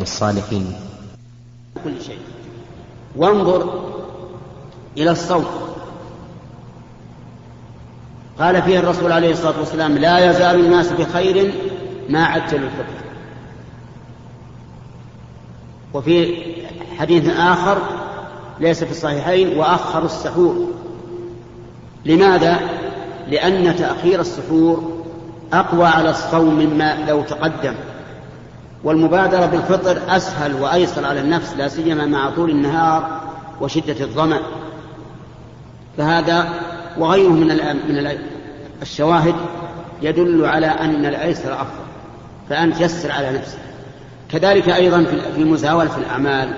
الصالحين. كل شيء. وانظر إلى الصوم قال فيه الرسول عليه الصلاة والسلام لا يزال الناس بخير ما عجلوا الفطر وفي حديث آخر ليس في الصحيحين وأخروا السحور. لماذا؟ لأن تأخير السحور أقوى على الصوم مما لو تقدم. والمبادرة بالفطر أسهل وأيسر على النفس لا سيما مع طول النهار وشدة الظمأ. فهذا وغيره من من الشواهد يدل على أن الأيسر أفضل فأنت يسر على نفسك. كذلك أيضا في مزاولة الأعمال.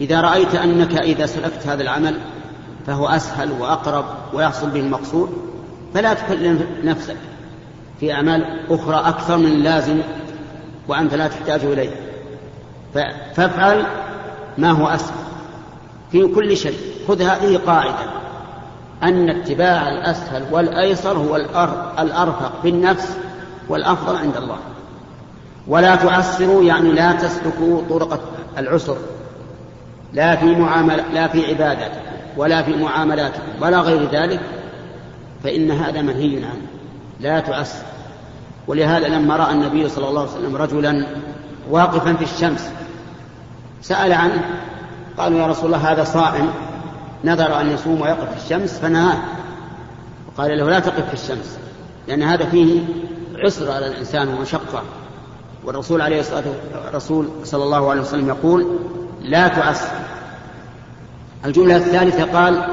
إذا رأيت أنك إذا سلكت هذا العمل فهو أسهل وأقرب ويحصل به المقصود فلا تكلم نفسك في أعمال أخرى أكثر من اللازم وأنت لا تحتاج إليه. فافعل ما هو أسهل. في كل شيء. خذ هذه قاعدة. أن اتباع الأسهل والأيسر هو الأرفق في النفس والأفضل عند الله. ولا تعسروا يعني لا تسلكوا طرق العسر. لا في معاملة لا في عباداتكم ولا في معاملاتكم ولا غير ذلك فإن هذا منهي عنه. لا تعسر ولهذا لما رأى النبي صلى الله عليه وسلم رجلا واقفا في الشمس سأل عنه قالوا يا رسول الله هذا صائم نذر أن يصوم ويقف في الشمس فنهاه. وقال له لا تقف في الشمس لأن هذا فيه عسر على الإنسان ومشقة. والرسول عليه الصلاة الرسول صلى الله عليه وسلم يقول لا تعسر. الجملة الثالثة قال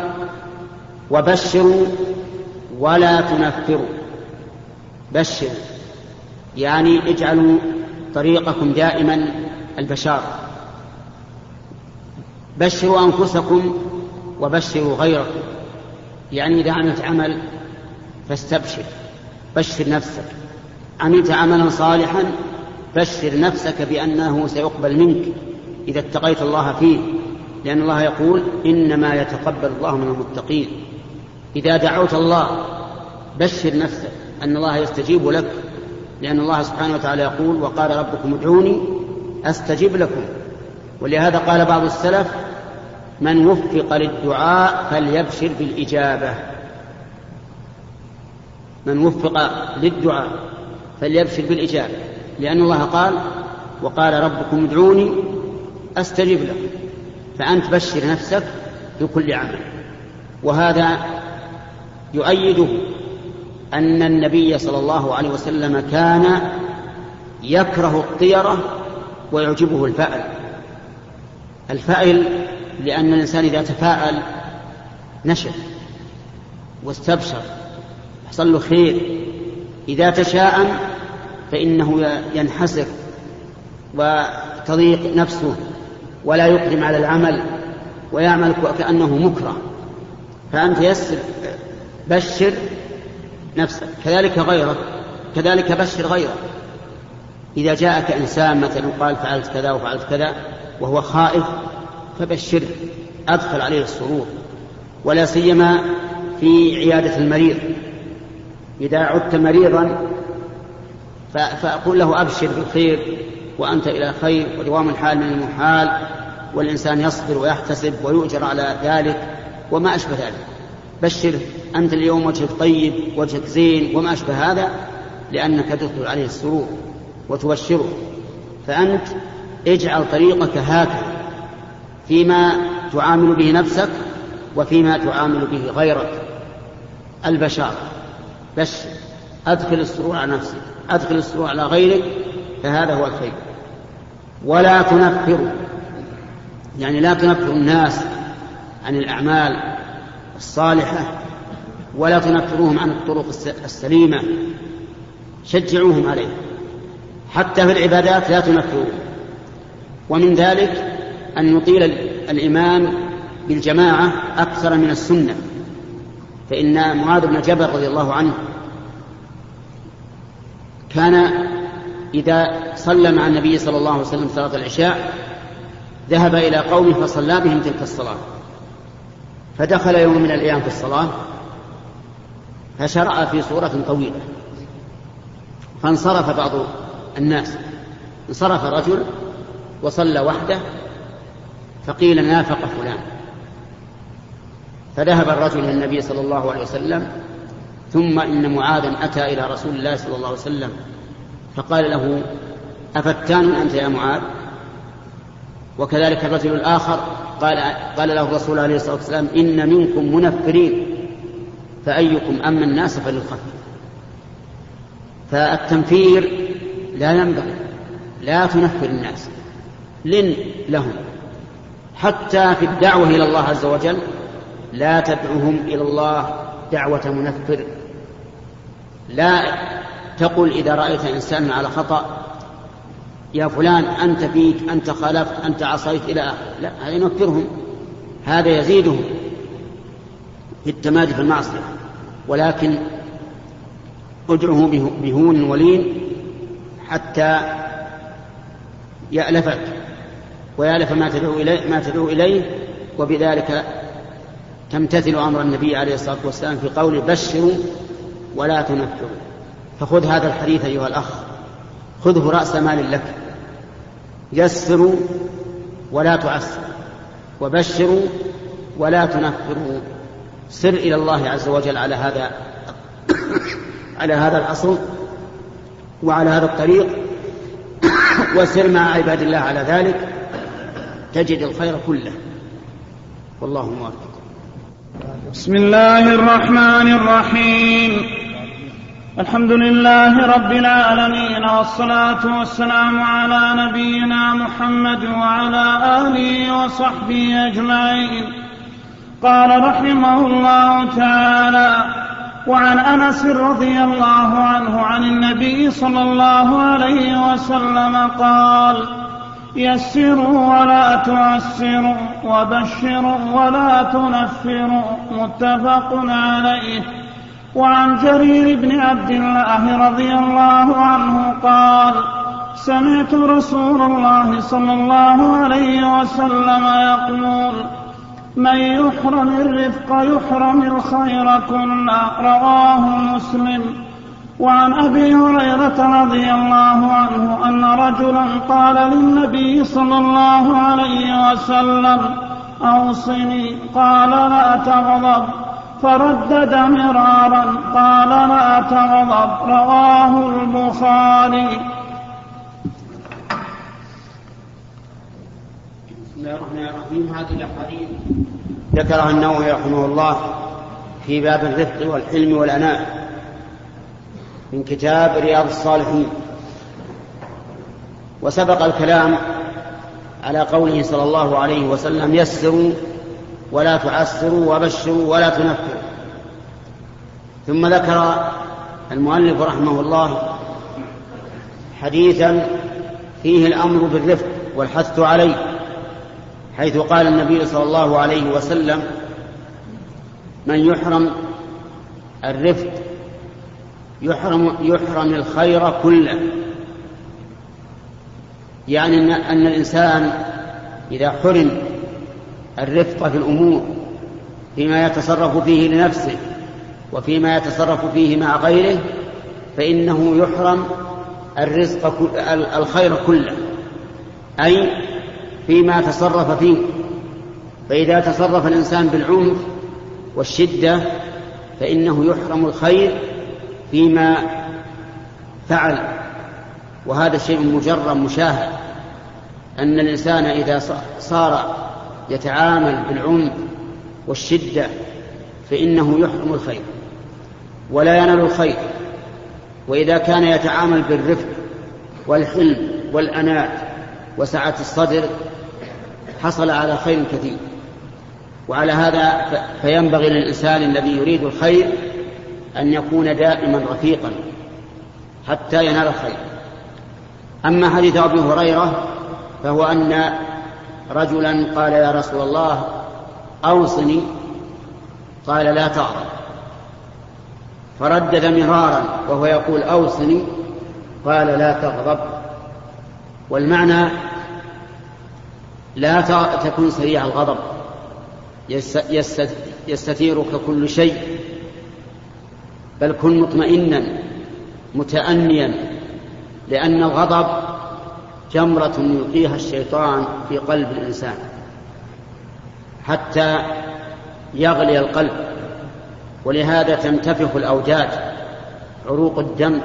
وبشروا ولا تنفروا. بشروا يعني اجعلوا طريقكم دائما البشارة بشروا أنفسكم وبشروا غيركم. يعني إذا عملت عمل فاستبشر بشر نفسك. عملت عملا صالحا بشر نفسك بأنه سيقبل منك إذا اتقيت الله فيه. لأن الله يقول إنما يتقبل الله من المتقين. إذا دعوت الله بشر نفسك أن الله يستجيب لك. لأن الله سبحانه وتعالى يقول وقال ربكم ادعوني أستجب لكم. ولهذا قال بعض السلف من وفق للدعاء فليبشر بالإجابة. من وفق للدعاء فليبشر بالإجابة. لأن الله قال وقال ربكم ادعوني أستجب لكم. فأنت بشر نفسك في كل عمل. وهذا يؤيده أن النبي صلى الله عليه وسلم كان يكره الطيرة ويعجبه الفأل. الفأل لأن الإنسان إذا تفاءل نشر واستبشر حصل له خير. إذا تشاءم فإنه ينحسر وتضيق نفسه ولا يقدم على العمل ويعمل كأنه مكره. فأنت يسر بشر نفسك. كذلك غيرك. كذلك بشر غيرك. إذا جاءك إنسان مثلا قال فعلت كذا وفعلت كذا وهو خائف فبشره. أدخل عليه السرور. ولا سيما في عيادة المريض. إذا عدت مريضا فأقول له أبشر بالخير وأنت إلى خير ودوام الحال من المحال والإنسان يصبر ويحتسب ويؤجر على ذلك وما أشبه ذلك. بشره أنت اليوم وجهك طيب وجهك زين وما أشبه هذا لأنك تدخل عليه السرور وتبشره. فأنت اجعل طريقك هكذا فيما تعامل به نفسك وفيما تعامل به غيرك. البشر بشر أدخل السرور على نفسك أدخل السرور على غيرك فهذا هو الخير. ولا تنفروا يعني لا تنفروا الناس عن الأعمال الصالحة ولا تنفروهم عن الطرق السليمة. شجعوهم عليه. حتى في العبادات لا تنفروهم ومن ذلك أن يطيل الإمام بالجماعة أكثر من السنة. فإن معاذ بن جبل رضي الله عنه كان إذا صلى مع النبي صلى الله عليه وسلم صلاة العشاء ذهب إلى قومه فصلى بهم تلك الصلاة. فدخل يوم من الأيام في الصلاة فشرع في صورة طويلة فانصرف بعض الناس انصرف رجل وصلى وحده فقيل نافق فلان فذهب الرجل إلى النبي صلى الله عليه وسلم ثم إن معاذا أتى إلى رسول الله صلى الله عليه وسلم فقال له أفتان أنت يا معاذ؟ وكذلك الرجل الآخر قال قال له الرسول عليه الصلاة والسلام إن منكم منفرين فأيكم أما الناس فليخفف فالتنفير لا ينبغي لا تنفر الناس لن لهم. حتى في الدعوة إلى الله عز وجل لا تدعوهم إلى الله دعوة منفر. لا تقل إذا رأيت إنسانا على خطأ يا فلان أنت فيك أنت خالفت أنت عصيت إلى اخره لا هذا ينفرهم هذا يزيدهم في التمادي في المعصية. ولكن ادعه بهون ولين حتى يألفك ويألف ما تدعو إليه ما تدعو إليه وبذلك تمتثل أمر النبي عليه الصلاة والسلام في قوله بشروا ولا تنفروا. فخذ هذا الحديث أيها الأخ خذه رأس مال لك. يسروا ولا تعسروا وبشروا ولا تنفروا سر إلى الله عز وجل على هذا على هذا الأصل وعلى هذا الطريق. وسر مع عباد الله على ذلك. تجد الخير كله. والله موفق. بسم الله الرحمن الرحيم. الحمد لله رب العالمين والصلاة والسلام على نبينا محمد وعلى آله وصحبه أجمعين. قال رحمه الله تعالى وعن أنس رضي الله عنه عن النبي صلى الله عليه وسلم قال يسروا ولا تعسروا وبشروا ولا تنفروا. متفق عليه. وعن جرير بن عبد الله رضي الله عنه قال سمعت رسول الله صلى الله عليه وسلم يقول من يحرم الرفق يحرم الخير كله رواه مسلم. وعن أبي هريرة رضي الله عنه أن رجلا قال للنبي صلى الله عليه وسلم أوصني قال لا تغضب فردد مرارا قال لا تغضب رواه البخاري. بسم الله الرحمن الرحيم. هذه الأحاديث. ذكرها النووي رحمه الله في باب الرفق والحلم والأناء من كتاب رياض الصالحين. وسبق الكلام على قوله صلى الله عليه وسلم يسروا ولا تعسروا وبشروا ولا تنفروا. ثم ذكر المؤلف رحمه الله حديثا فيه الأمر بالرفق والحث عليه حيث قال النبي صلى الله عليه وسلم من يحرم الرفق يحرم يحرم الخير كله. يعني أن الإنسان إذا حرم الرفق في الأمور فيما يتصرف فيه لنفسه وفيما يتصرف فيه مع غيره فإنه يحرم الرزق الخير كله. أي فيما تصرف فيه. فإذا تصرف الإنسان بالعنف والشدة فإنه يحرم الخير فيما فعل. وهذا شيء مجرد مشاهد أن الإنسان إذا صار يتعامل بالعنف والشدة فإنه يحرم الخير ولا ينال الخير. وإذا كان يتعامل بالرفق والحلم والأنات وسعة الصدر حصل على خير كثير. وعلى هذا فينبغي للإنسان الذي يريد الخير أن يكون دائما رفيقا حتى ينال الخير. أما حديث أبي هريرة فهو أن رجلا قال يا رسول الله أوصني. قال لا تغضب فردد مرارا وهو يقول أوصني. قال لا تغضب. والمعنى لا تكن سريع الغضب. يستثيرك كل شيء. بل كن مطمئنا متأنيا لأن الغضب جمرة يلقيها الشيطان في قلب الإنسان حتى يغلي القلب ولهذا تنتفخ الأوجاج عروق الدم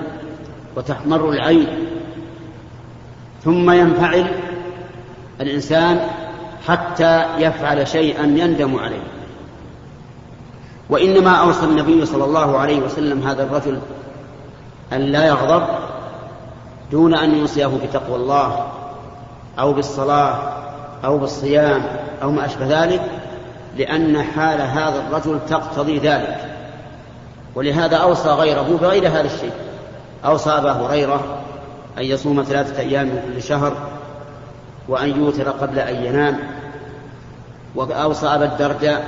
وتحمر العين. ثم ينفعل الإنسان حتى يفعل شيئا يندم عليه. وإنما أوصى النبي صلى الله عليه وسلم هذا الرجل أن لا يغضب دون أن يوصيه بتقوى الله أو بالصلاة أو بالصيام أو ما أشبه ذلك لأن حال هذا الرجل تقتضي ذلك. ولهذا أوصى غيره بغير هذا الشيء. أوصى أبا هريرة أن يصوم ثلاثة أيام من كل شهر وأن يوتر قبل أن ينام. وأوصى أبا الدرداء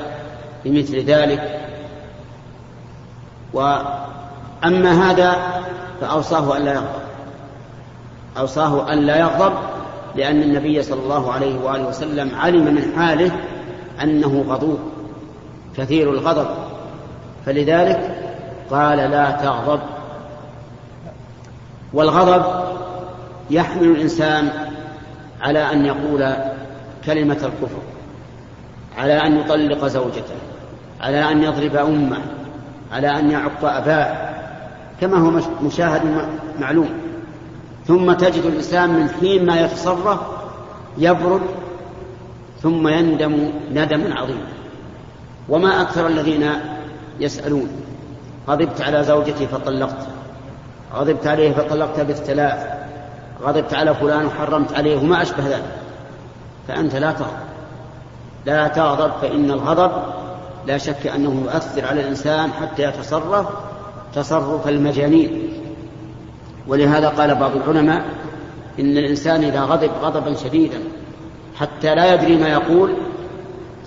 بمثل ذلك. وأما هذا فأوصاه أن لا يغضب أوصاه أن لا يغضب لأن النبي صلى الله عليه وآله وسلم علم من حاله أنه غضوب كثير الغضب. فلذلك قال لا تغضب. والغضب يحمل الإنسان على أن يقول كلمة الكفر على أن يطلق زوجته على أن يضرب أمه على أن يعق أباه كما هو مشاهد معلوم. ثم تجد الإنسان من حين ما يتصرف يبرد ثم يندم ندما عظيما وما أكثر الذين يسألون غضبت على زوجتي فطلقت غضبت عليه فطلقت بالثلاث غضبت على فلان وحرمت عليه وما أشبه ذلك. فأنت لا تغضب. لا تغضب فإن الغضب لا شك أنه يؤثر على الإنسان حتى يتصرف تصرف المجانين. ولهذا قال بعض العلماء إن الإنسان إذا غضب غضبا شديدا حتى لا يدري ما يقول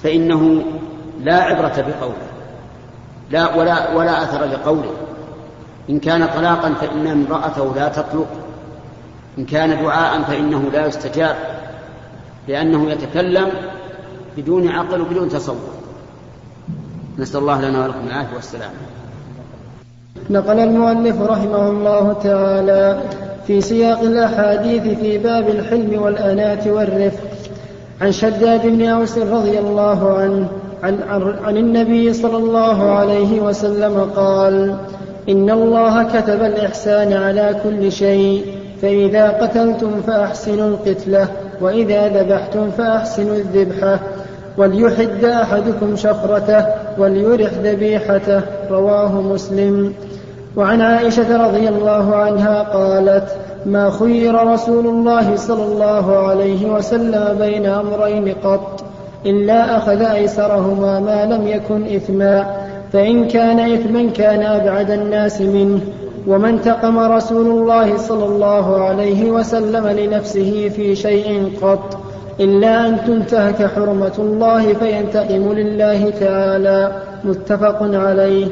فإنه لا عبرة بقوله لا ولا ولا أثر لقوله. إن كان طلاقا فإن امرأته لا تطلق إن كان دعاء فإنه لا يستجاب لأنه يتكلم بدون عقل وبدون تصور نسأل الله لنا ولكم العافية والسلام. نقل المؤلف رحمه الله تعالى في سياق الأحاديث في باب الحلم والأناة والرفق عن شداد بن أوس رضي الله عنه عن, عن, النبي صلى الله عليه وسلم قال إن الله كتب الإحسان على كل شيء فإذا قتلتم فأحسنوا القتلة وإذا ذبحتم فأحسنوا الذبحة وليحد أحدكم شفرته وليرح ذبيحته رواه مسلم. وعن عائشة رضي الله عنها قالت ما خير رسول الله صلى الله عليه وسلم بين أمرين قط إلا أخذ أيسرهما ما لم يكن إثما فإن كان إثما كان أبعد الناس منه. وما انتقم رسول الله صلى الله عليه وسلم لنفسه في شيء قط. إلا أن تنتهك حرمة الله فينتقم لله تعالى. متفق عليه.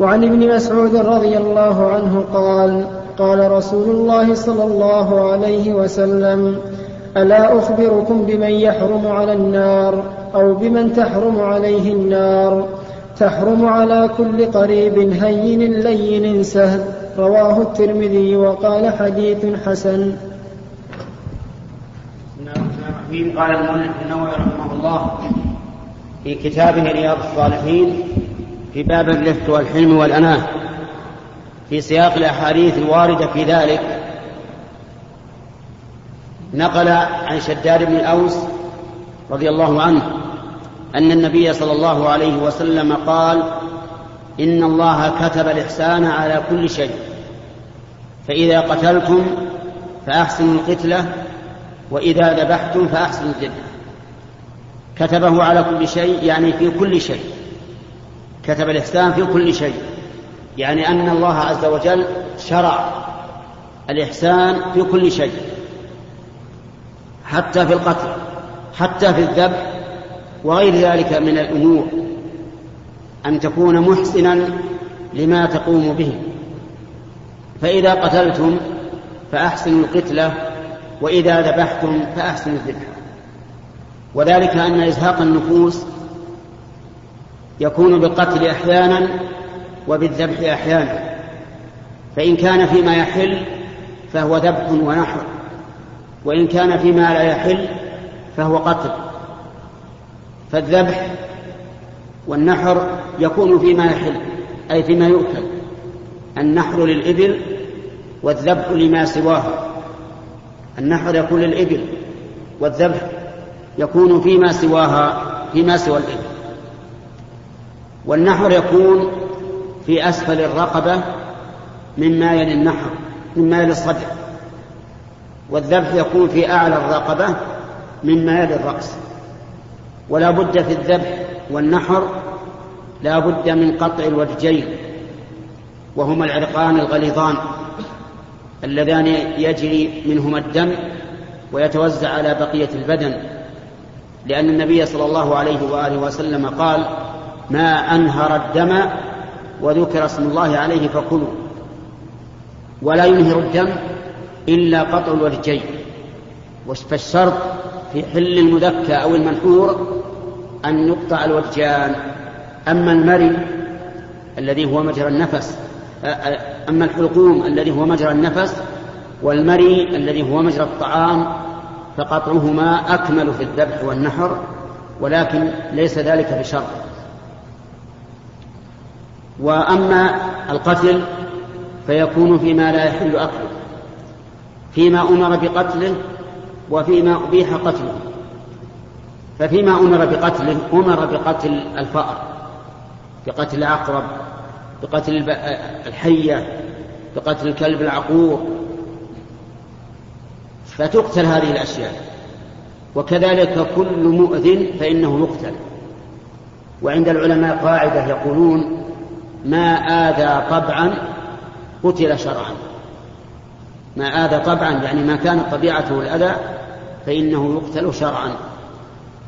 وعن ابن مسعود رضي الله عنه قال قال رسول الله صلى الله عليه وسلم ألا أخبركم بمن يحرم على النار أو بمن تحرم عليه النار؟ تحرم على كل قريب هين لين سهل. رواه الترمذي وقال حديث حسن. قال المؤلف النووي رحمه الله في كتابه رياض الصالحين في باب الرفق والحلم والأناة. في سياق الأحاديث الواردة في ذلك نقل عن شداد بن أوس رضي الله عنه أن النبي صلى الله عليه وسلم قال إن الله كتب الإحسان على كل شيء فإذا قتلتم فأحسنوا القتلة وإذا ذبحتم فأحسنوا الذبح كتبه على كل شيء يعني في كل شيء. كتب الإحسان في كل شيء. يعني أن الله عز وجل شرع الإحسان في كل شيء. حتى في القتل حتى في الذبح وغير ذلك من الأمور. أن تكون محسنا لما تقوم به. فإذا قتلتم فأحسنوا القتلة وإذا ذبحتم فأحسنوا الذبح. وذلك أن إزهاق النفوس يكون بالقتل أحيانا وبالذبح أحيانا. فإن كان فيما يحل فهو ذبح ونحر وإن كان فيما لا يحل فهو قتل. فالذبح والنحر يكون فيما يحل أي فيما يؤكل النحر للإبل والذبح لما سواها النحر يكون للإبل والذبح يكون فيما سواها فيما سوى الإبل. والنحر يكون في أسفل الرقبة مما يلي النحر مما يلي الصدر. والذبح يكون في أعلى الرقبة مما يلي الرأس. ولا بد في الذبح والنحر لا بد من قطع الوجهين وهما العرقان الغليظان. اللذان يجري منهما الدم ويتوزع على بقية البدن. لأن النبي صلى الله عليه وآله وسلم قال ما أنهر الدم وذكر اسم الله عليه فكلوا ولا ينهر الدم إلا قطع الوجهين فالشرط في حل المذكى أو المنحور أن يقطع الوجهان. أما المري الذي هو مجرى النفس أما الحلقوم الذي هو مجرى النفس والمري الذي هو مجرى الطعام فقطعهما أكمل في الذبح والنحر ولكن ليس ذلك بشرط. وأما القتل فيكون فيما لا يحل أكله فيما أمر بقتله وفيما أبيح قتله. ففيما أمر بقتله أمر بقتل الفأر بقتل العقرب بقتل الحية بقتل الكلب العقور. فتقتل هذه الأشياء. وكذلك كل مؤذن فإنه يقتل وعند العلماء قاعدة يقولون ما آذى طبعا قتل شرعا. ما آذى طبعا يعني ما كانت طبيعته الأذى فإنه يقتل شرعا.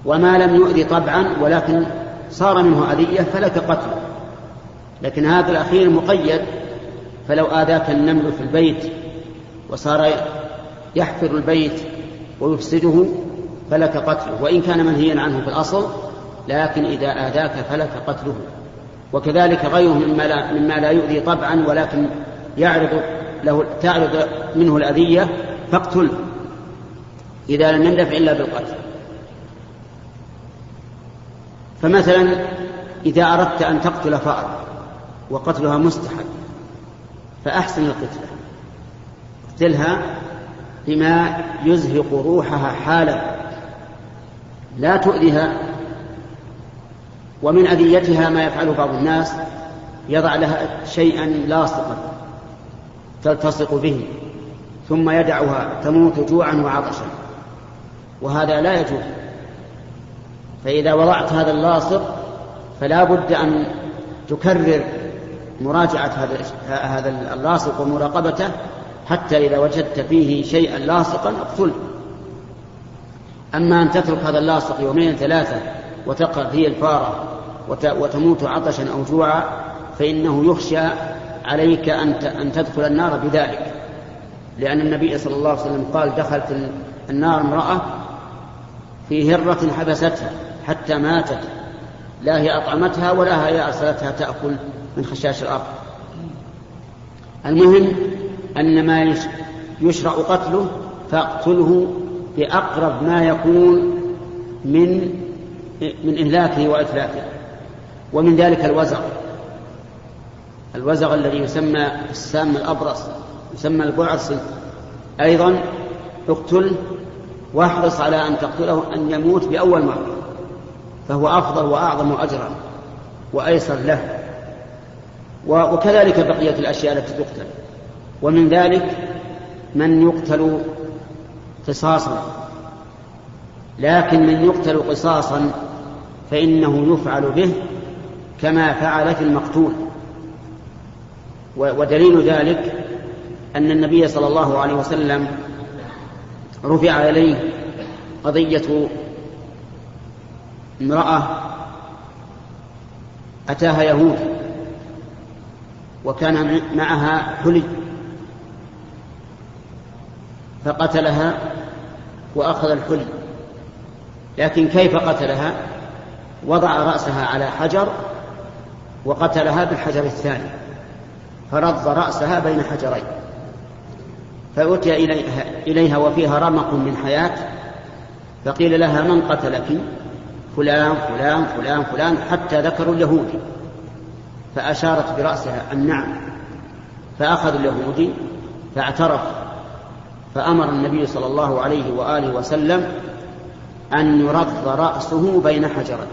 وما لم يؤذي طبعا ولكن صار منه أذية فلك قتله. لكن هذا الأخير مقيد فلو آذاك النمل في البيت وصار يحفر البيت ويفسده فلك قتله وإن كان منهيا عنه في الأصل لكن إذا آذاك فلك قتله. وكذلك غيره مما لا, مما لا يؤذي طبعا ولكن يعرض له تعرض منه الأذية فاقتله إذا لم يندفع إلا بالقتل. فمثلا إذا أردت أن تقتل فأر وقتلها مستحب فأحسن القتلة. اقتلها بما يزهق روحها حالا لا تؤذيها. ومن أذيتها ما يفعله بعض الناس يضع لها شيئا لاصقا تلتصق به ثم يدعها تموت جوعا وعطشا. وهذا لا يجوز. فإذا وضعت هذا اللاصق فلا بد أن تكرر مراجعة هذا هذا اللاصق ومراقبته حتى إذا وجدت فيه شيئا لاصقا اقتله. أما أن تترك هذا اللاصق يومين ثلاثة وتقع فيه الفارة وتموت عطشا أو جوعا فإنه يخشى عليك أن تدخل النار بذلك. لأن النبي صلى الله عليه وسلم قال دخلت النار امرأة في هرة حبستها حتى ماتت لا هي أطعمتها ولا هي أرسلتها تأكل من خشاش الأرض. المهم أن ما يشرع قتله فاقتله بأقرب ما يكون من من إهلاكه وإتلافه ومن ذلك الوزغ. الوزغ الذي يسمى السام الأبرص يسمى البعص أيضا اقتله واحرص على أن تقتله أن يموت بأول مرة. فهو أفضل وأعظم أجرا وأيسر له. وكذلك بقية الأشياء التي تقتل. ومن ذلك من يقتل قصاصا. لكن من يقتل قصاصا فإنه يفعل به كما فعل في المقتول. ودليل ذلك أن النبي صلى الله عليه وسلم رفع إليه قضية امرأة أتاها يهود وكان معها حلي فقتلها وأخذ الحلي. لكن كيف قتلها؟ وضع رأسها على حجر وقتلها بالحجر الثاني فرض رأسها بين حجرين. فأتي إليها, إليها وفيها رمق من حياة فقيل لها من قتلك؟ فلان فلان فلان فلان حتى ذكروا اليهودي. فأشارت برأسها أن نعم. فأخذ اليهودي فاعترف. فأمر النبي صلى الله عليه وآله وسلم أن يرض رأسه بين حجرين.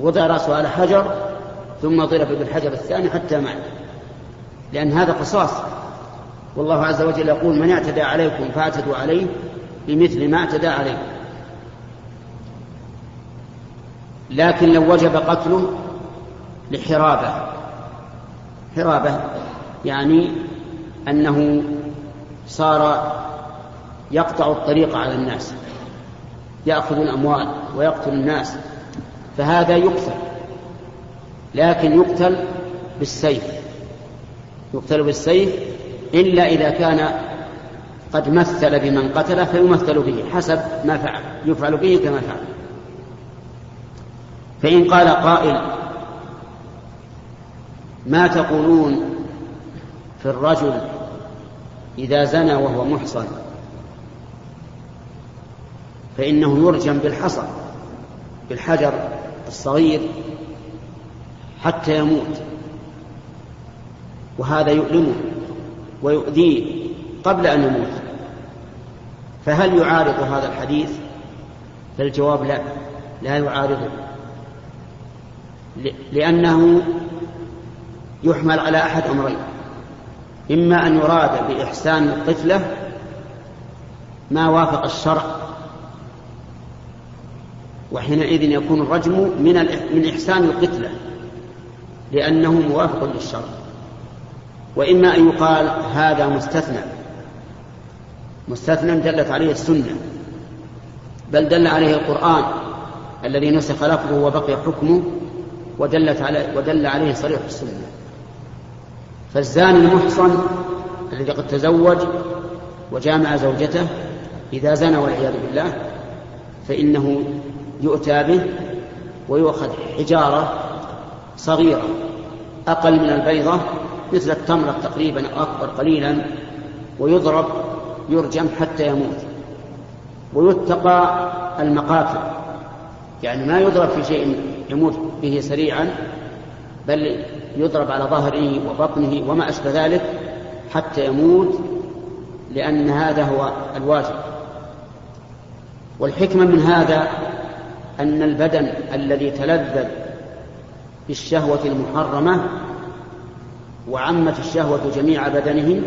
وضع رأسه على حجر ثم ضرب بالحجر الثاني حتى مات. لأن هذا قصاص. والله عز وجل يقول من اعتدى عليكم فأعتدوا عليه بمثل ما اعتدى عليكم لكن لو وجب قتله لحرابة. حرابة يعني أنه صار يقطع الطريق على الناس يأخذ الأموال ويقتل الناس فهذا يقتل لكن يقتل بالسيف يقتل بالسيف إلا إذا كان قد مثل بمن قتل فيمثل به حسب ما فعل يفعل به كما فعل. فإن قال قائل ما تقولون في الرجل إذا زنى وهو محصن فإنه يرجم بالحصى بالحجر الصغير حتى يموت وهذا يؤلمه ويؤذيه قبل أن يموت. فهل يعارض هذا الحديث؟ فالجواب لا لا يعارضه. لأنه يحمل على أحد أمرين. إما أن يراد بإحسان الطفلة ما وافق الشرع وحينئذ يكون الرجم من من إحسان القتلة لأنه موافق للشرع. وإما أن يقال هذا مستثنى مستثنى دلت عليه السنة بل دل عليه القرآن الذي نسخ لفظه وبقي حكمه ودلت عليه ودل عليه صريح السنة فالزاني المحصن الذي قد تزوج وجامع زوجته إذا زنى والعياذ بالله فإنه يؤتى به ويؤخذ حجارة صغيرة أقل من البيضة مثل التمرة تقريبا أو أكبر قليلا ويضرب يرجم حتى يموت. ويتقى المقاتل يعني ما يضرب في شيء يموت به سريعا بل يضرب على ظهره وبطنه وما أشبه ذلك حتى يموت لأن هذا هو الواجب. والحكمة من هذا أن البدن الذي تلذذ بالشهوة المحرمة وعمت الشهوة جميع بدنه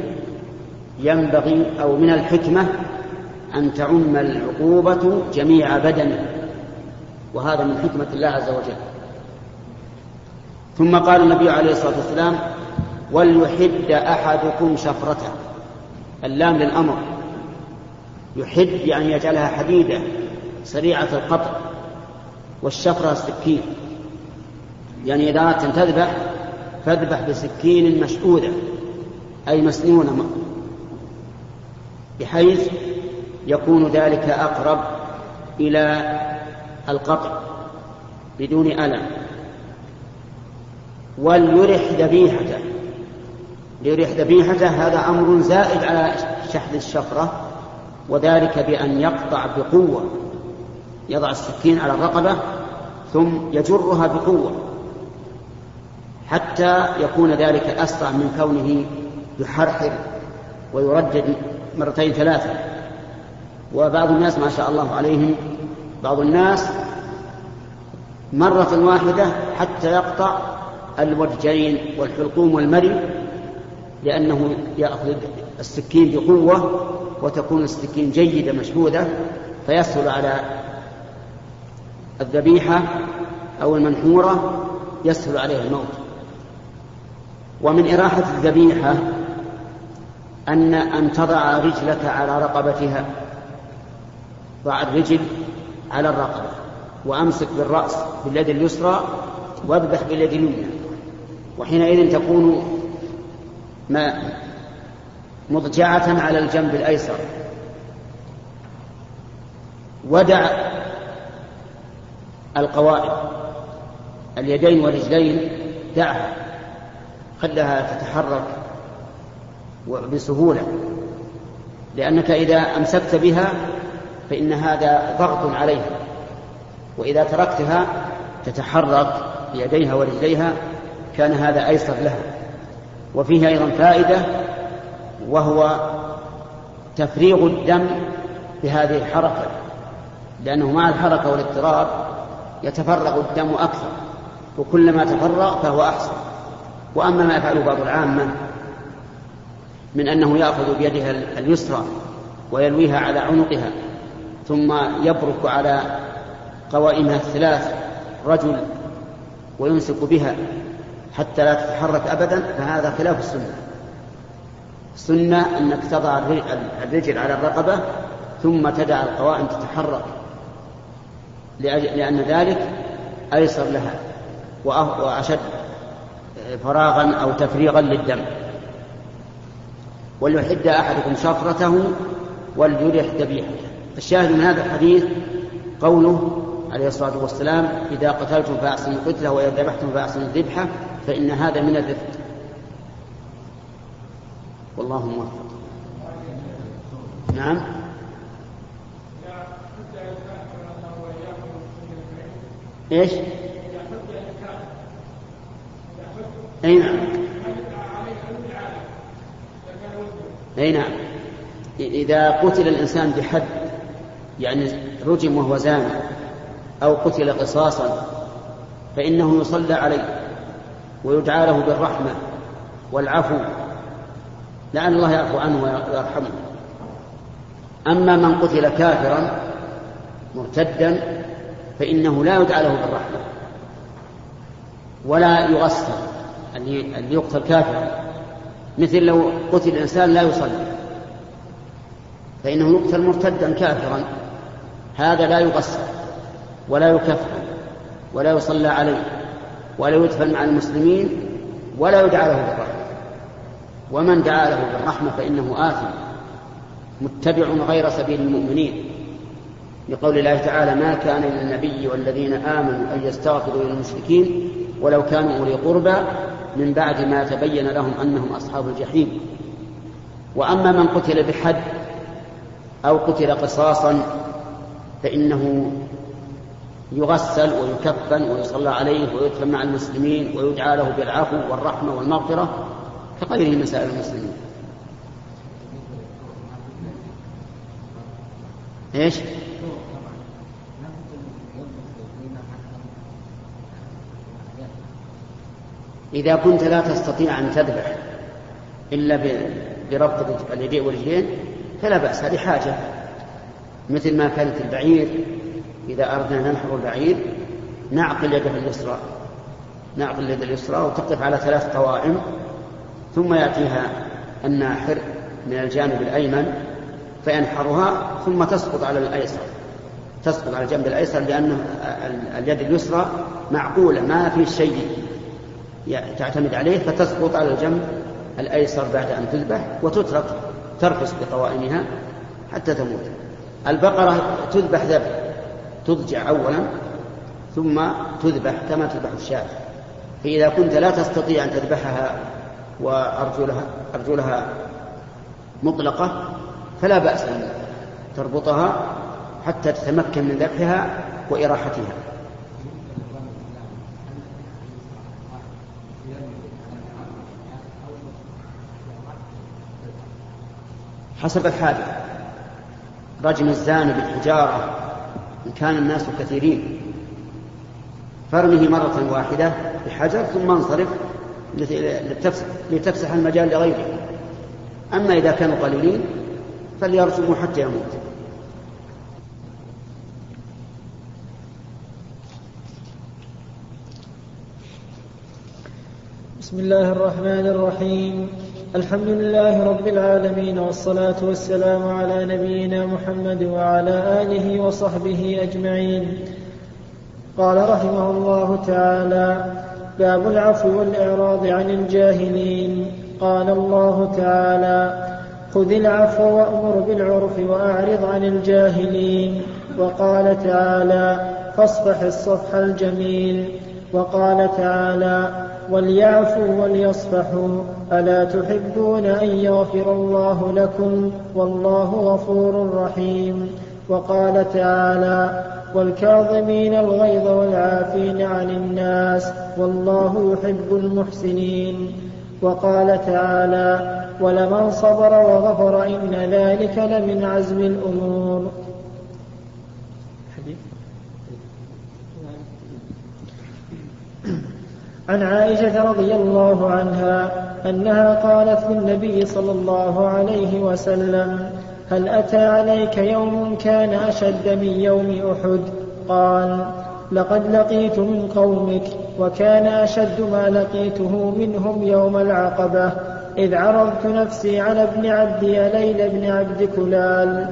ينبغي أو من الحكمة أن تعم العقوبة جميع بدنه. وهذا من حكمة الله عز وجل. ثم قال النبي عليه الصلاة والسلام وليحد أحدكم شفرته. اللام للأمر. يحد يعني يجعلها حديدة سريعة القطع والشفرة السكين يعني إذا أردت أن تذبح فاذبح بسكين مشؤودة أي مسنونة بحيث يكون ذلك أقرب إلى القطع بدون ألم. وليرح ذبيحته. ليرح ذبيحته هذا أمر زائد على شحذ الشفرة وذلك بأن يقطع بقوة. يضع السكين على الرقبة ثم يجرها بقوة. حتى يكون ذلك أسرع من كونه يحرحر ويردد مرتين ثلاثة. وبعض الناس ما شاء الله عليهم بعض الناس مرة واحدة حتى يقطع الودجين والحلقوم والمري لأنه يأخذ السكين بقوة وتكون السكين جيدة مشحوذة فيسهل على الذبيحة أو المنحورة يسهل عليه الموت. ومن إراحة الذبيحة أن أن تضع رجلك على رقبتها. ضع الرجل على الرقبة وأمسك بالرأس باليد اليسرى وأذبح باليد اليمنى. وحينئذ تكون ما مضجعة على الجنب الأيسر. ودع القوائم اليدين والرجلين دعها. خلها تتحرك بسهولة. لأنك إذا أمسكت بها فإن هذا ضغط عليها. وإذا تركتها تتحرك بيديها ورجليها كان هذا أيسر لها. وفيه أيضا فائدة وهو تفريغ الدم بهذه الحركة لأنه مع الحركة والاضطراب يتفرغ الدم أكثر وكلما تفرغ فهو أحسن. وأما ما يفعله بعض العامة من أنه يأخذ بيدها اليسرى ويلويها على عنقها ثم يبرك على قوائمها الثلاث رجل ويمسك بها حتى لا تتحرك أبدا فهذا خلاف السنة. السنة أنك تضع الرجل على الرقبة ثم تدع القوائم تتحرك. لأن ذلك أيسر لها وأشد فراغا أو تفريغا للدم. وليحد أحدكم شفرته وليرح ذبيحته. الشاهد من هذا الحديث قوله عليه الصلاة والسلام إذا قتلتم فأحسنوا القتلة وإذا ذبحتم فأحسنوا الذبحة فإن هذا من الرفق. والله موفق. نعم. إيش؟ أي نعم. أي نعم. إذا قتل الإنسان بحد يعني رجم وهو زاني أو قتل قصاصا فإنه يصلى عليه ويدعى له بالرحمة والعفو. لعل الله يعفو عنه ويرحمه. أما من قتل كافرا مرتدا فإنه لا يدعى له بالرحمة. ولا يغسل اللي يقتل كافرا. مثل لو قتل إنسان لا يصلي. فإنه يقتل مرتدا كافرا. هذا لا يغسل. ولا يكفن ولا يصلى عليه ولا يدفن مع المسلمين ولا يدعى له بالرحمة. ومن دعا له بالرحمة فإنه آثم متبع غير سبيل المؤمنين. لقول الله تعالى ما كان للنبي والذين آمنوا أن يستغفروا للمشركين ولو كانوا أولي قربى من بعد ما تبين لهم أنهم أصحاب الجحيم. وأما من قتل بحد أو قتل قصاصا فإنه يغسل ويكفن ويصلى عليه ويدفن مع المسلمين ويدعى له بالعفو والرحمة والمغفرة كغيره من سائر المسلمين إيش؟ إذا كنت لا تستطيع أن تذبح إلا بربط اليدين والرجلين فلا بأس هذه حاجة مثل ما كانت البعير إذا أردنا ننحر البعير نعقل يده اليسرى نعقل اليد اليسرى وتقف على ثلاث قوائم ثم يأتيها الناحر من الجانب الأيمن فينحرها ثم تسقط على الأيسر. تسقط على الجنب الأيسر لأن اليد اليسرى معقولة ما في شيء تعتمد عليه فتسقط على الجنب الأيسر بعد أن تذبح وتترك ترقص بقوائمها حتى تموت. البقرة تذبح ذبح. تضجع أولا ثم تذبح كما تذبح الشاة. فإذا كنت لا تستطيع أن تذبحها وأرجلها أرجلها مطلقة فلا بأس أن تربطها حتى تتمكن من ذبحها وإراحتها. حسب الحاجة. رجم الزاني بالحجارة إن كان الناس كثيرين. فارمه مرة واحدة بحجر ثم انصرف لتفسح المجال لغيره. أما إذا كانوا قليلين فليرجموا حتى يموت. بسم الله الرحمن الرحيم. الحمد لله رب العالمين والصلاة والسلام على نبينا محمد وعلى آله وصحبه أجمعين. قال رحمه الله تعالى باب العفو والإعراض عن الجاهلين قال الله تعالى خذ العفو وأمر بالعرف وأعرض عن الجاهلين وقال تعالى فاصفح الصفح الجميل وقال تعالى وليعفوا وليصفحوا ألا تحبون أن يغفر الله لكم والله غفور رحيم وقال تعالى والكاظمين الغيظ والعافين عن الناس والله يحب المحسنين وقال تعالى ولمن صبر وغفر إن ذلك لمن عزم الأمور عن عائشة رضي الله عنها أنها قالت للنبي صلى الله عليه وسلم هل أتى عليك يوم كان أشد من يوم أحد؟ قال لقد لقيت من قومك وكان أشد ما لقيته منهم يوم العقبة إذ عرضت نفسي على ابن عبد يليل بن عبد كلال.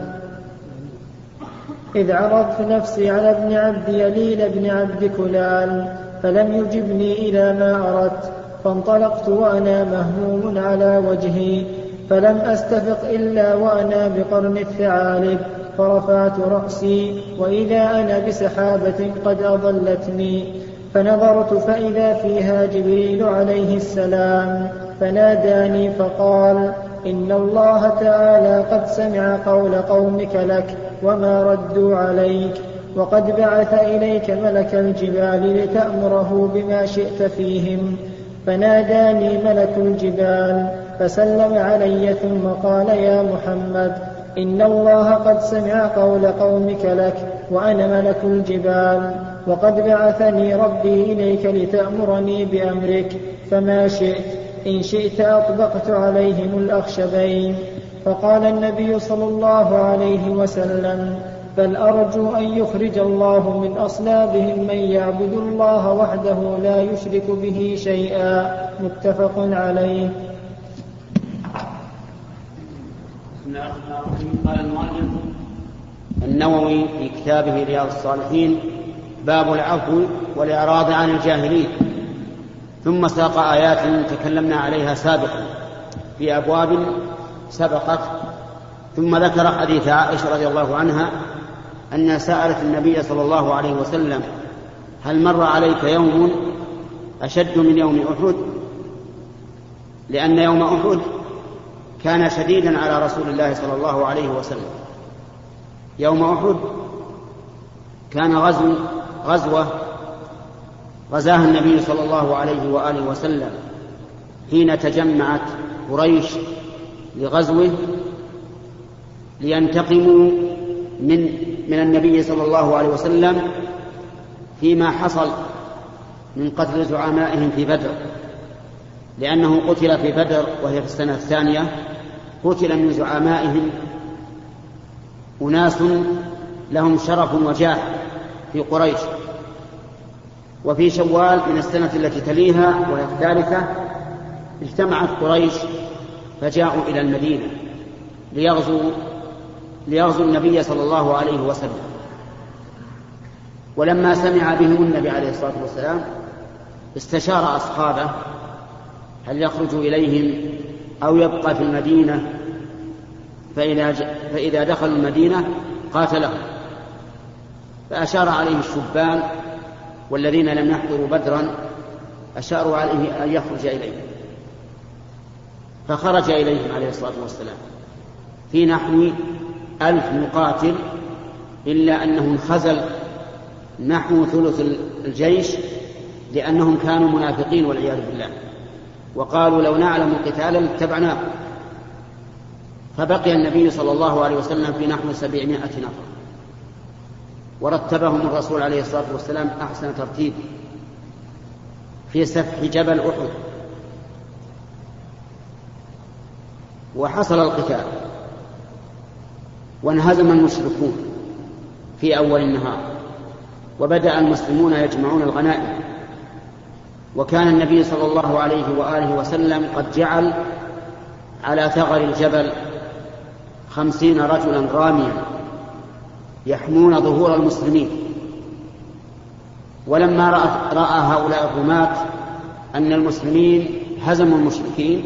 إذ عرضت نفسي على ابن عبد يليل بن عبد كلال فلم يجبني إلى ما أردت فانطلقت وأنا مهموم على وجهي فلم أستفق إلا وأنا بقرن الثعالب فرفعت رأسي وإذا أنا بسحابة قد أضلتني فنظرت فإذا فيها جبريل عليه السلام فناداني فقال إن الله تعالى قد سمع قول قومك لك وما ردوا عليك. وقد بعث إليك ملك الجبال لتأمره بما شئت فيهم. فناداني ملك الجبال فسلم علي ثم قال يا محمد إن الله قد سمع قول قومك لك وأنا ملك الجبال. وقد بعثني ربي إليك لتأمرني بأمرك فما شئت إن شئت أطبقت عليهم الأخشبين. فقال النبي صلى الله عليه وسلم بل أرجو أن يخرج الله من أصلابهم من يعبد الله وحده لا يشرك به شيئا. متفق عليه. قال النووي في كتابه رياض الصالحين باب العفو والإعراض عن الجاهلين. ثم ساق آيات تكلمنا عليها سابقا في أبواب سبقت. ثم ذكر حديث عائشة رضي الله عنها أنها سألت النبي صلى الله عليه وسلم هل مر عليك يوم أشد من يوم أحد؟ لأن يوم أحد كان شديدا على رسول الله صلى الله عليه وسلم. يوم أحد كان غزو غزوة غزاها النبي صلى الله عليه وآله وسلم حين تجمعت قريش لغزوه لينتقموا من من النبي صلى الله عليه وسلم فيما حصل من قتل زعمائهم في بدر. لأنه قتل في بدر وهي في السنة الثانية. قتل من زعمائهم. أناس لهم شرف وجاه في قريش. وفي شوال من السنة التي تليها وهي الثالثة اجتمعت قريش فجاءوا إلى المدينة ليغزوا ليغزوا النبي صلى الله عليه وسلم. ولما سمع بهم النبي عليه الصلاة والسلام استشار أصحابه هل يخرج إليهم أو يبقى في المدينة؟ فإذا, فإذا دخلوا المدينة قاتلهم. فأشار عليه الشبان والذين لم يحضروا بدرا أشاروا عليه أن يخرج إليهم. فخرج إليهم عليه الصلاة والسلام. في نحو ألف مقاتل إلا أنه انخزل نحو ثلث الجيش لأنهم كانوا منافقين والعياذ بالله. وقالوا لو نعلم قتالا اتبعناه فبقي النبي صلى الله عليه وسلم في نحو سبعمائة نفر. ورتبهم الرسول عليه الصلاة والسلام أحسن ترتيب في سفح جبل أحد. وحصل القتال. وانهزم المشركون في أول النهار وبدأ المسلمون يجمعون الغنائم وكان النبي صلى الله عليه وآله وسلم قد جعل على ثغر الجبل خمسين رجلا راميا يحمون ظهور المسلمين ولما رأى, رأى هؤلاء الرماة أن المسلمين هزموا المشركين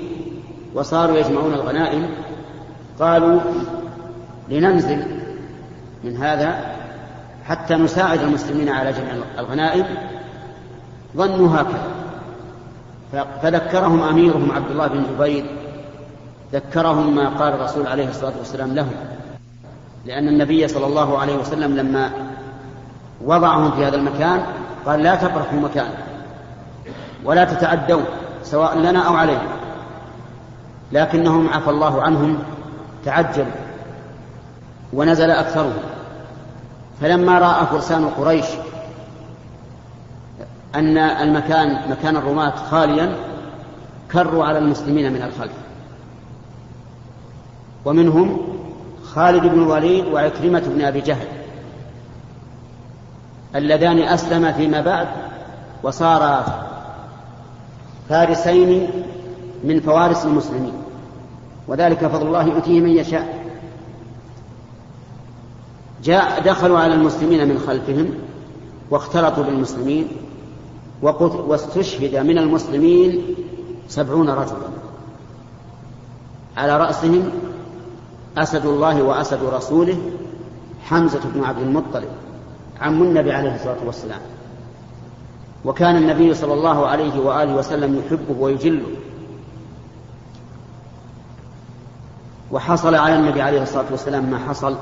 وصاروا يجمعون الغنائم قالوا لننزل من هذا حتى نساعد المسلمين على جمع الغنائم. ظنوا هكذا. فذكرهم أميرهم عبد الله بن جبير ذكرهم ما قال الرسول عليه الصلاة والسلام لهم. لأن النبي صلى الله عليه وسلم لما وضعهم في هذا المكان قال لا تبرحوا مكان ولا تتعدوا سواء لنا أو علينا. لكنهم عفى الله عنهم تعجلوا. ونزل أكثرهم. فلما رأى فرسان قريش أن المكان مكان الرماة خاليا كروا على المسلمين من الخلف. ومنهم خالد بن الوليد وعكرمة بن أبي جهل اللذان أسلما فيما بعد وصارا فارسين من فوارس المسلمين. وذلك فضل الله يؤتيه من يشاء. جاء دخلوا على المسلمين من خلفهم واختلطوا بالمسلمين واستشهد من المسلمين سبعون رجلا. على رأسهم أسد الله وأسد رسوله حمزة بن عبد المطلب عم النبي عليه الصلاة والسلام. وكان النبي صلى الله عليه وآله وسلم يحبه ويجله. وحصل على النبي عليه الصلاة والسلام ما حصل.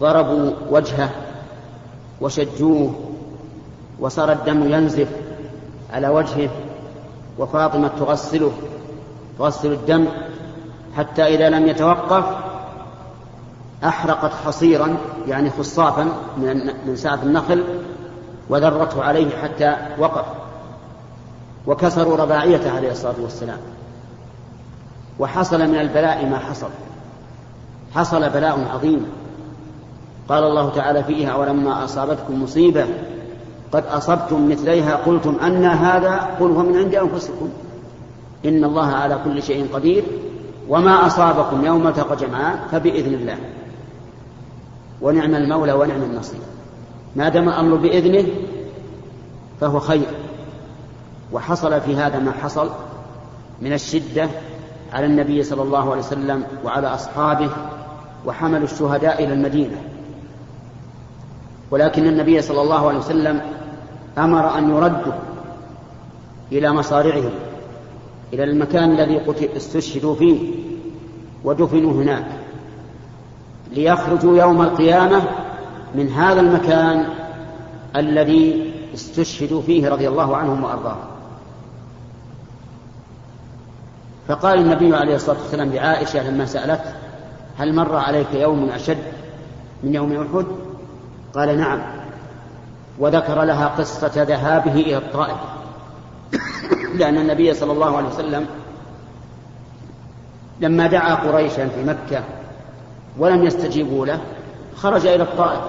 ضربوا وجهه وشجوه وصار الدم ينزف على وجهه وفاطمة تغسله تغسل الدم حتى إذا لم يتوقف أحرقت حصيرا يعني خصافا من من النخل وذرته عليه حتى وقف. وكسروا رباعيته عليه الصلاة والسلام. وحصل من البلاء ما حصل. حصل بلاء عظيم. قال الله تعالى فيها ولما أصابتكم مصيبة قد أصبتم مثليها قلتم أن هذا قل هو من عند أنفسكم إن الله على كل شيء قدير وما أصابكم يوم التقى جمعان فبإذن الله. ونعم المولى ونعم النصير. ما دام الأمر بإذنه فهو خير. وحصل في هذا ما حصل من الشدة على النبي صلى الله عليه وسلم وعلى أصحابه وحملوا الشهداء إلى المدينة. ولكن النبي صلى الله عليه وسلم أمر أن يردوا إلى مصارعهم إلى المكان الذي استشهدوا فيه ودفنوا هناك ليخرجوا يوم القيامة من هذا المكان الذي استشهدوا فيه رضي الله عنهم وأرضاهم. فقال النبي عليه الصلاة والسلام لعائشة لما سألته هل مر عليك يوم أشد من يوم أحد؟ قال نعم. وذكر لها قصة ذهابه إلى الطائف. لأن النبي صلى الله عليه وسلم لما دعا قريشا في مكة ولم يستجيبوا له خرج إلى الطائف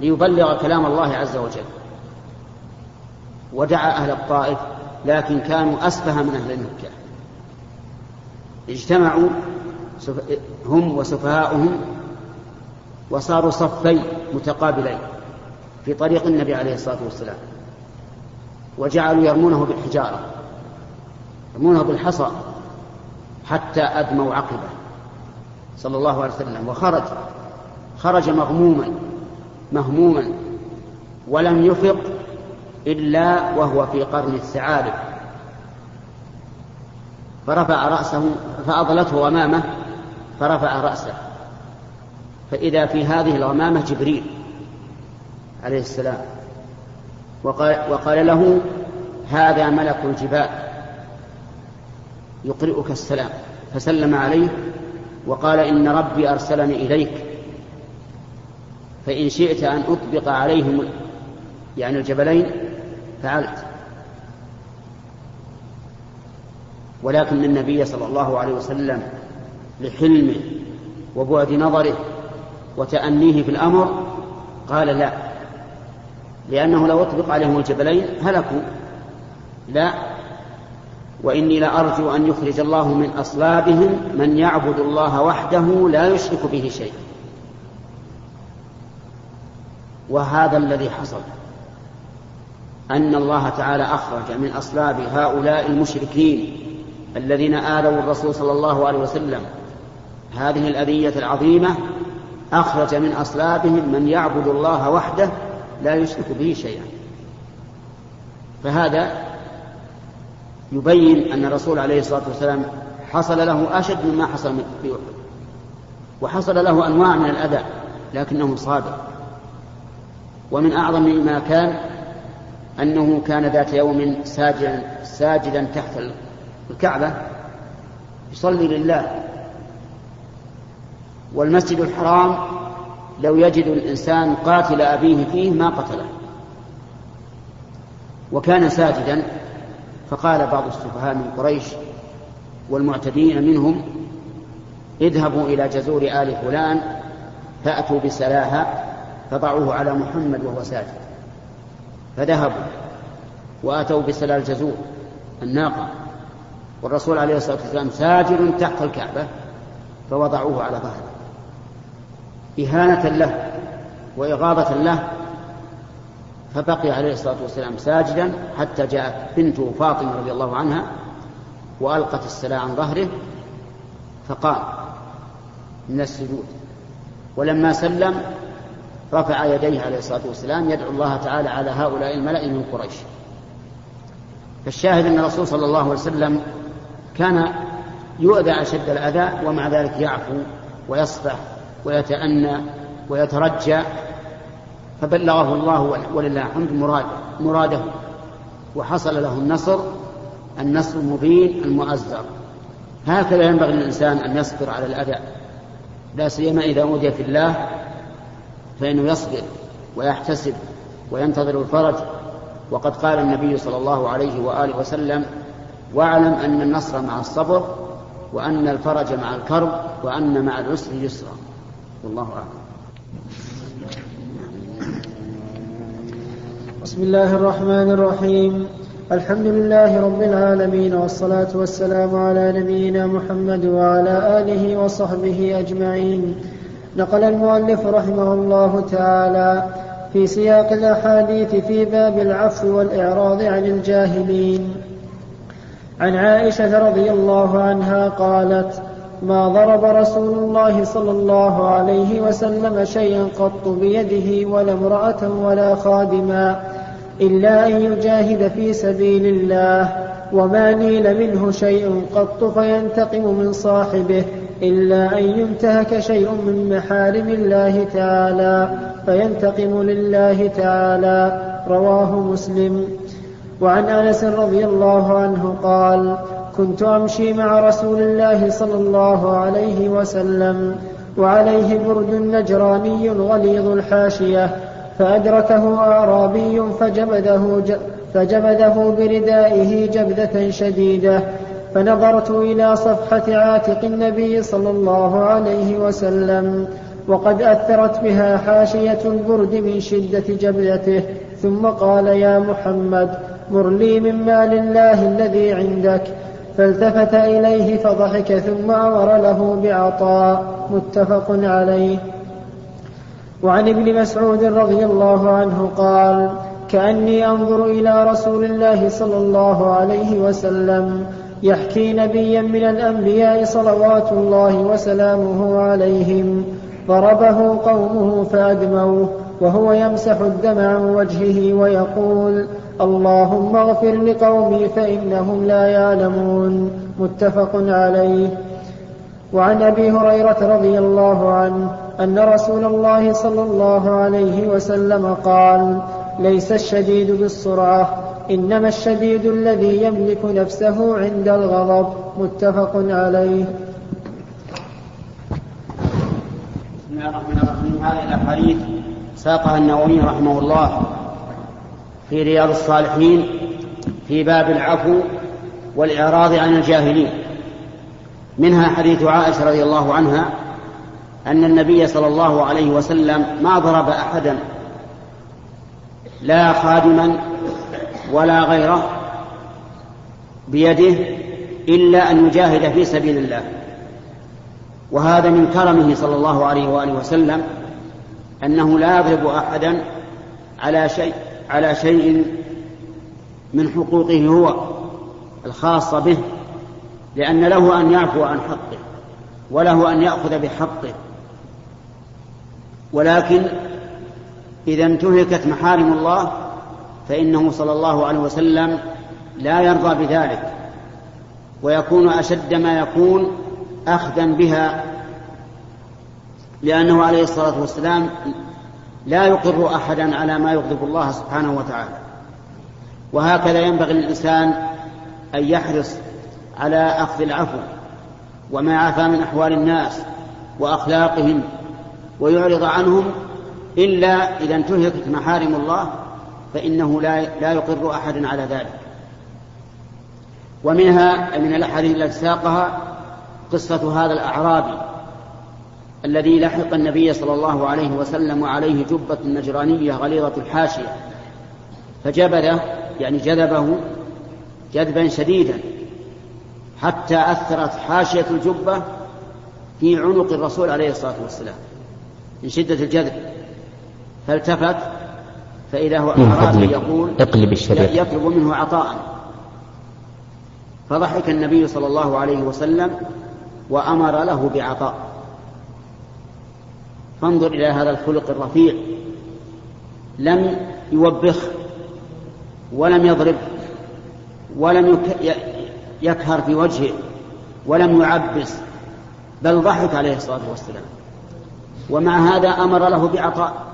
ليبلغ كلام الله عز وجل. ودعا أهل الطائف لكن كانوا أسفه من أهل مكة. اجتمعوا هم وسفهاؤهم وصاروا صفين متقابلين في طريق النبي عليه الصلاة والسلام. وجعلوا يرمونه بالحجارة يرمونه بالحصى حتى أدموا عقبه. صلى الله عليه وسلم. وخرج خرج مغموما مهموما ولم يفق إلا وهو في قرن الثعالب. فرفع رأسه فأضلته غمامة فرفع رأسه. فإذا في هذه الغمامة جبريل عليه السلام وقال, وقال له هذا ملك الجبال يقرئك السلام. فسلم عليه وقال إن ربي أرسلني إليك فإن شئت أن أطبق عليهم يعني الجبلين فعلت. ولكن النبي صلى الله عليه وسلم لحلمه وبعد نظره وتأنيه في الأمر؟ قال لا. لأنه لو أطبق عليهم الجبلين هلكوا. لا. وإني لأرجو أن يخرج الله من أصلابهم من يعبد الله وحده لا يشرك به شيئا وهذا الذي حصل. أن الله تعالى أخرج من أصلاب هؤلاء المشركين الذين آذوا الرسول صلى الله عليه وسلم. هذه الأذية العظيمة أخرج من أصلابهم من يعبد الله وحده لا يشرك به شيئا. فهذا يبين أن الرسول عليه الصلاة والسلام حصل له أشد مما حصل في أحد وحصل له أنواع من الأذى لكنه صادق. ومن أعظم ما كان أنه كان ذات يوم ساجدا ساجدا تحت الكعبة يصلي لله. والمسجد الحرام لو يجد الإنسان قاتل أبيه فيه ما قتله. وكان ساجدا فقال بعض السفهاء من قريش والمعتدين منهم اذهبوا إلى جزور آل فلان فأتوا بسلاها فضعوه على محمد وهو ساجد. فذهبوا وأتوا بسلا الجزور الناقة. والرسول عليه الصلاة والسلام ساجد تحت الكعبة فوضعوه على ظهره. إهانة له وإغاظة له فبقي عليه الصلاة والسلام ساجدا حتى جاءت بنته فاطمة رضي الله عنها وألقت السلاء عن ظهره فقام من السجود. ولما سلم رفع يديه عليه الصلاة والسلام يدعو الله تعالى على هؤلاء الملأ من قريش. فالشاهد أن الرسول صلى الله عليه وسلم كان يؤذى أشد الأذى ومع ذلك يعفو ويصفح ويتأنى ويترجى فبلغه الله ولله الحمد مراد مراده. وحصل له النصر النصر المبين المؤزر. هكذا ينبغي للإنسان أن يصبر على الأذى. لا سيما إذا أوذي في الله فإنه يصبر ويحتسب وينتظر الفرج. وقد قال النبي صلى الله عليه وآله وسلم واعلم أن النصر مع الصبر وأن الفرج مع الكرب وأن مع العسر يسرا. والله أعلم. بسم الله الرحمن الرحيم. الحمد لله رب العالمين والصلاة والسلام على نبينا محمد وعلى آله وصحبه أجمعين. نقل المؤلف رحمه الله تعالى في سياق الأحاديث في باب العفو والإعراض عن الجاهلين. عن عائشة رضي الله عنها قالت ما ضرب رسول الله صلى الله عليه وسلم شيئا قط بيده ولا امرأة ولا خادما إلا أن يجاهد في سبيل الله وما نيل منه شيء قط فينتقم من صاحبه إلا أن ينتهك شيء من محارم الله تعالى فينتقم لله تعالى رواه مسلم. وعن أنس رضي الله عنه قال كنت أمشي مع رسول الله صلى الله عليه وسلم وعليه برد نجراني غليظ الحاشية فأدركه أعرابي فجبده, فجبده بردائه جبدة شديدة فنظرت إلى صفحة عاتق النبي صلى الله عليه وسلم وقد أثرت بها حاشية البرد من شدة جبدته ثم قال يا محمد مر لي من مال الله الذي عندك فالتفت إليه فضحك ثم أمر له بعطاء متفق عليه. وعن ابن مسعود رضي الله عنه قال كأني أنظر إلى رسول الله صلى الله عليه وسلم يحكي نبيا من الأنبياء صلوات الله وسلامه عليهم ضربه قومه فأدموه وهو يمسح الدم عن وجهه ويقول اللهم اغفر لقومي فإنهم لا يعلمون. متفق عليه. وعن أبي هريرة رضي الله عنه أن رسول الله صلى الله عليه وسلم قال ليس الشديد بالسرعة إنما الشديد الذي يملك نفسه عند الغضب. متفق عليه. بسم الله الرحمن الرحيم. هذه الاحاديث ساقها النووي رحمه الله. في رياض الصالحين في باب العفو والإعراض عن الجاهلين. منها حديث عائشة رضي الله عنها أن النبي صلى الله عليه وسلم ما ضرب أحدا لا خادما ولا غيره بيده إلا أن يجاهد في سبيل الله. وهذا من كرمه صلى الله عليه وآله وسلم أنه لا يضرب أحدا على شيء على شيء من حقوقه هو الخاصة به لأن له أن يعفو عن حقه وله أن يأخذ بحقه. ولكن إذا انتهكت محارم الله فإنه صلى الله عليه وسلم لا يرضى بذلك ويكون أشد ما يكون أخذا بها لأنه عليه الصلاة والسلام لا يقر أحدا على ما يغضب الله سبحانه وتعالى. وهكذا ينبغي للإنسان أن يحرص على أخذ العفو وما عفا من أحوال الناس وأخلاقهم ويعرض عنهم إلا إذا انتهكت محارم الله فإنه لا لا يقر أحدا على ذلك. ومنها من الأحاديث التي ساقها قصة هذا الأعرابي الذي لحق النبي صلى الله عليه وسلم وعليه جبة نجرانية غليظة الحاشية. فجبله يعني جذبه جذبا شديدا حتى أثرت حاشية الجبة في عنق الرسول عليه الصلاة والسلام من شدة الجذب. فالتفت فإذا هو أعرابي يقول اقلب الشريط يطلب منه عطاء. فضحك النبي صلى الله عليه وسلم وأمر له بعطاء. فانظر إلى هذا الخلق الرفيع. لم يوبخ ولم يضرب ولم يكهر في وجهه ولم يعبس بل ضحك عليه الصلاة والسلام. ومع هذا أمر له بعطاء.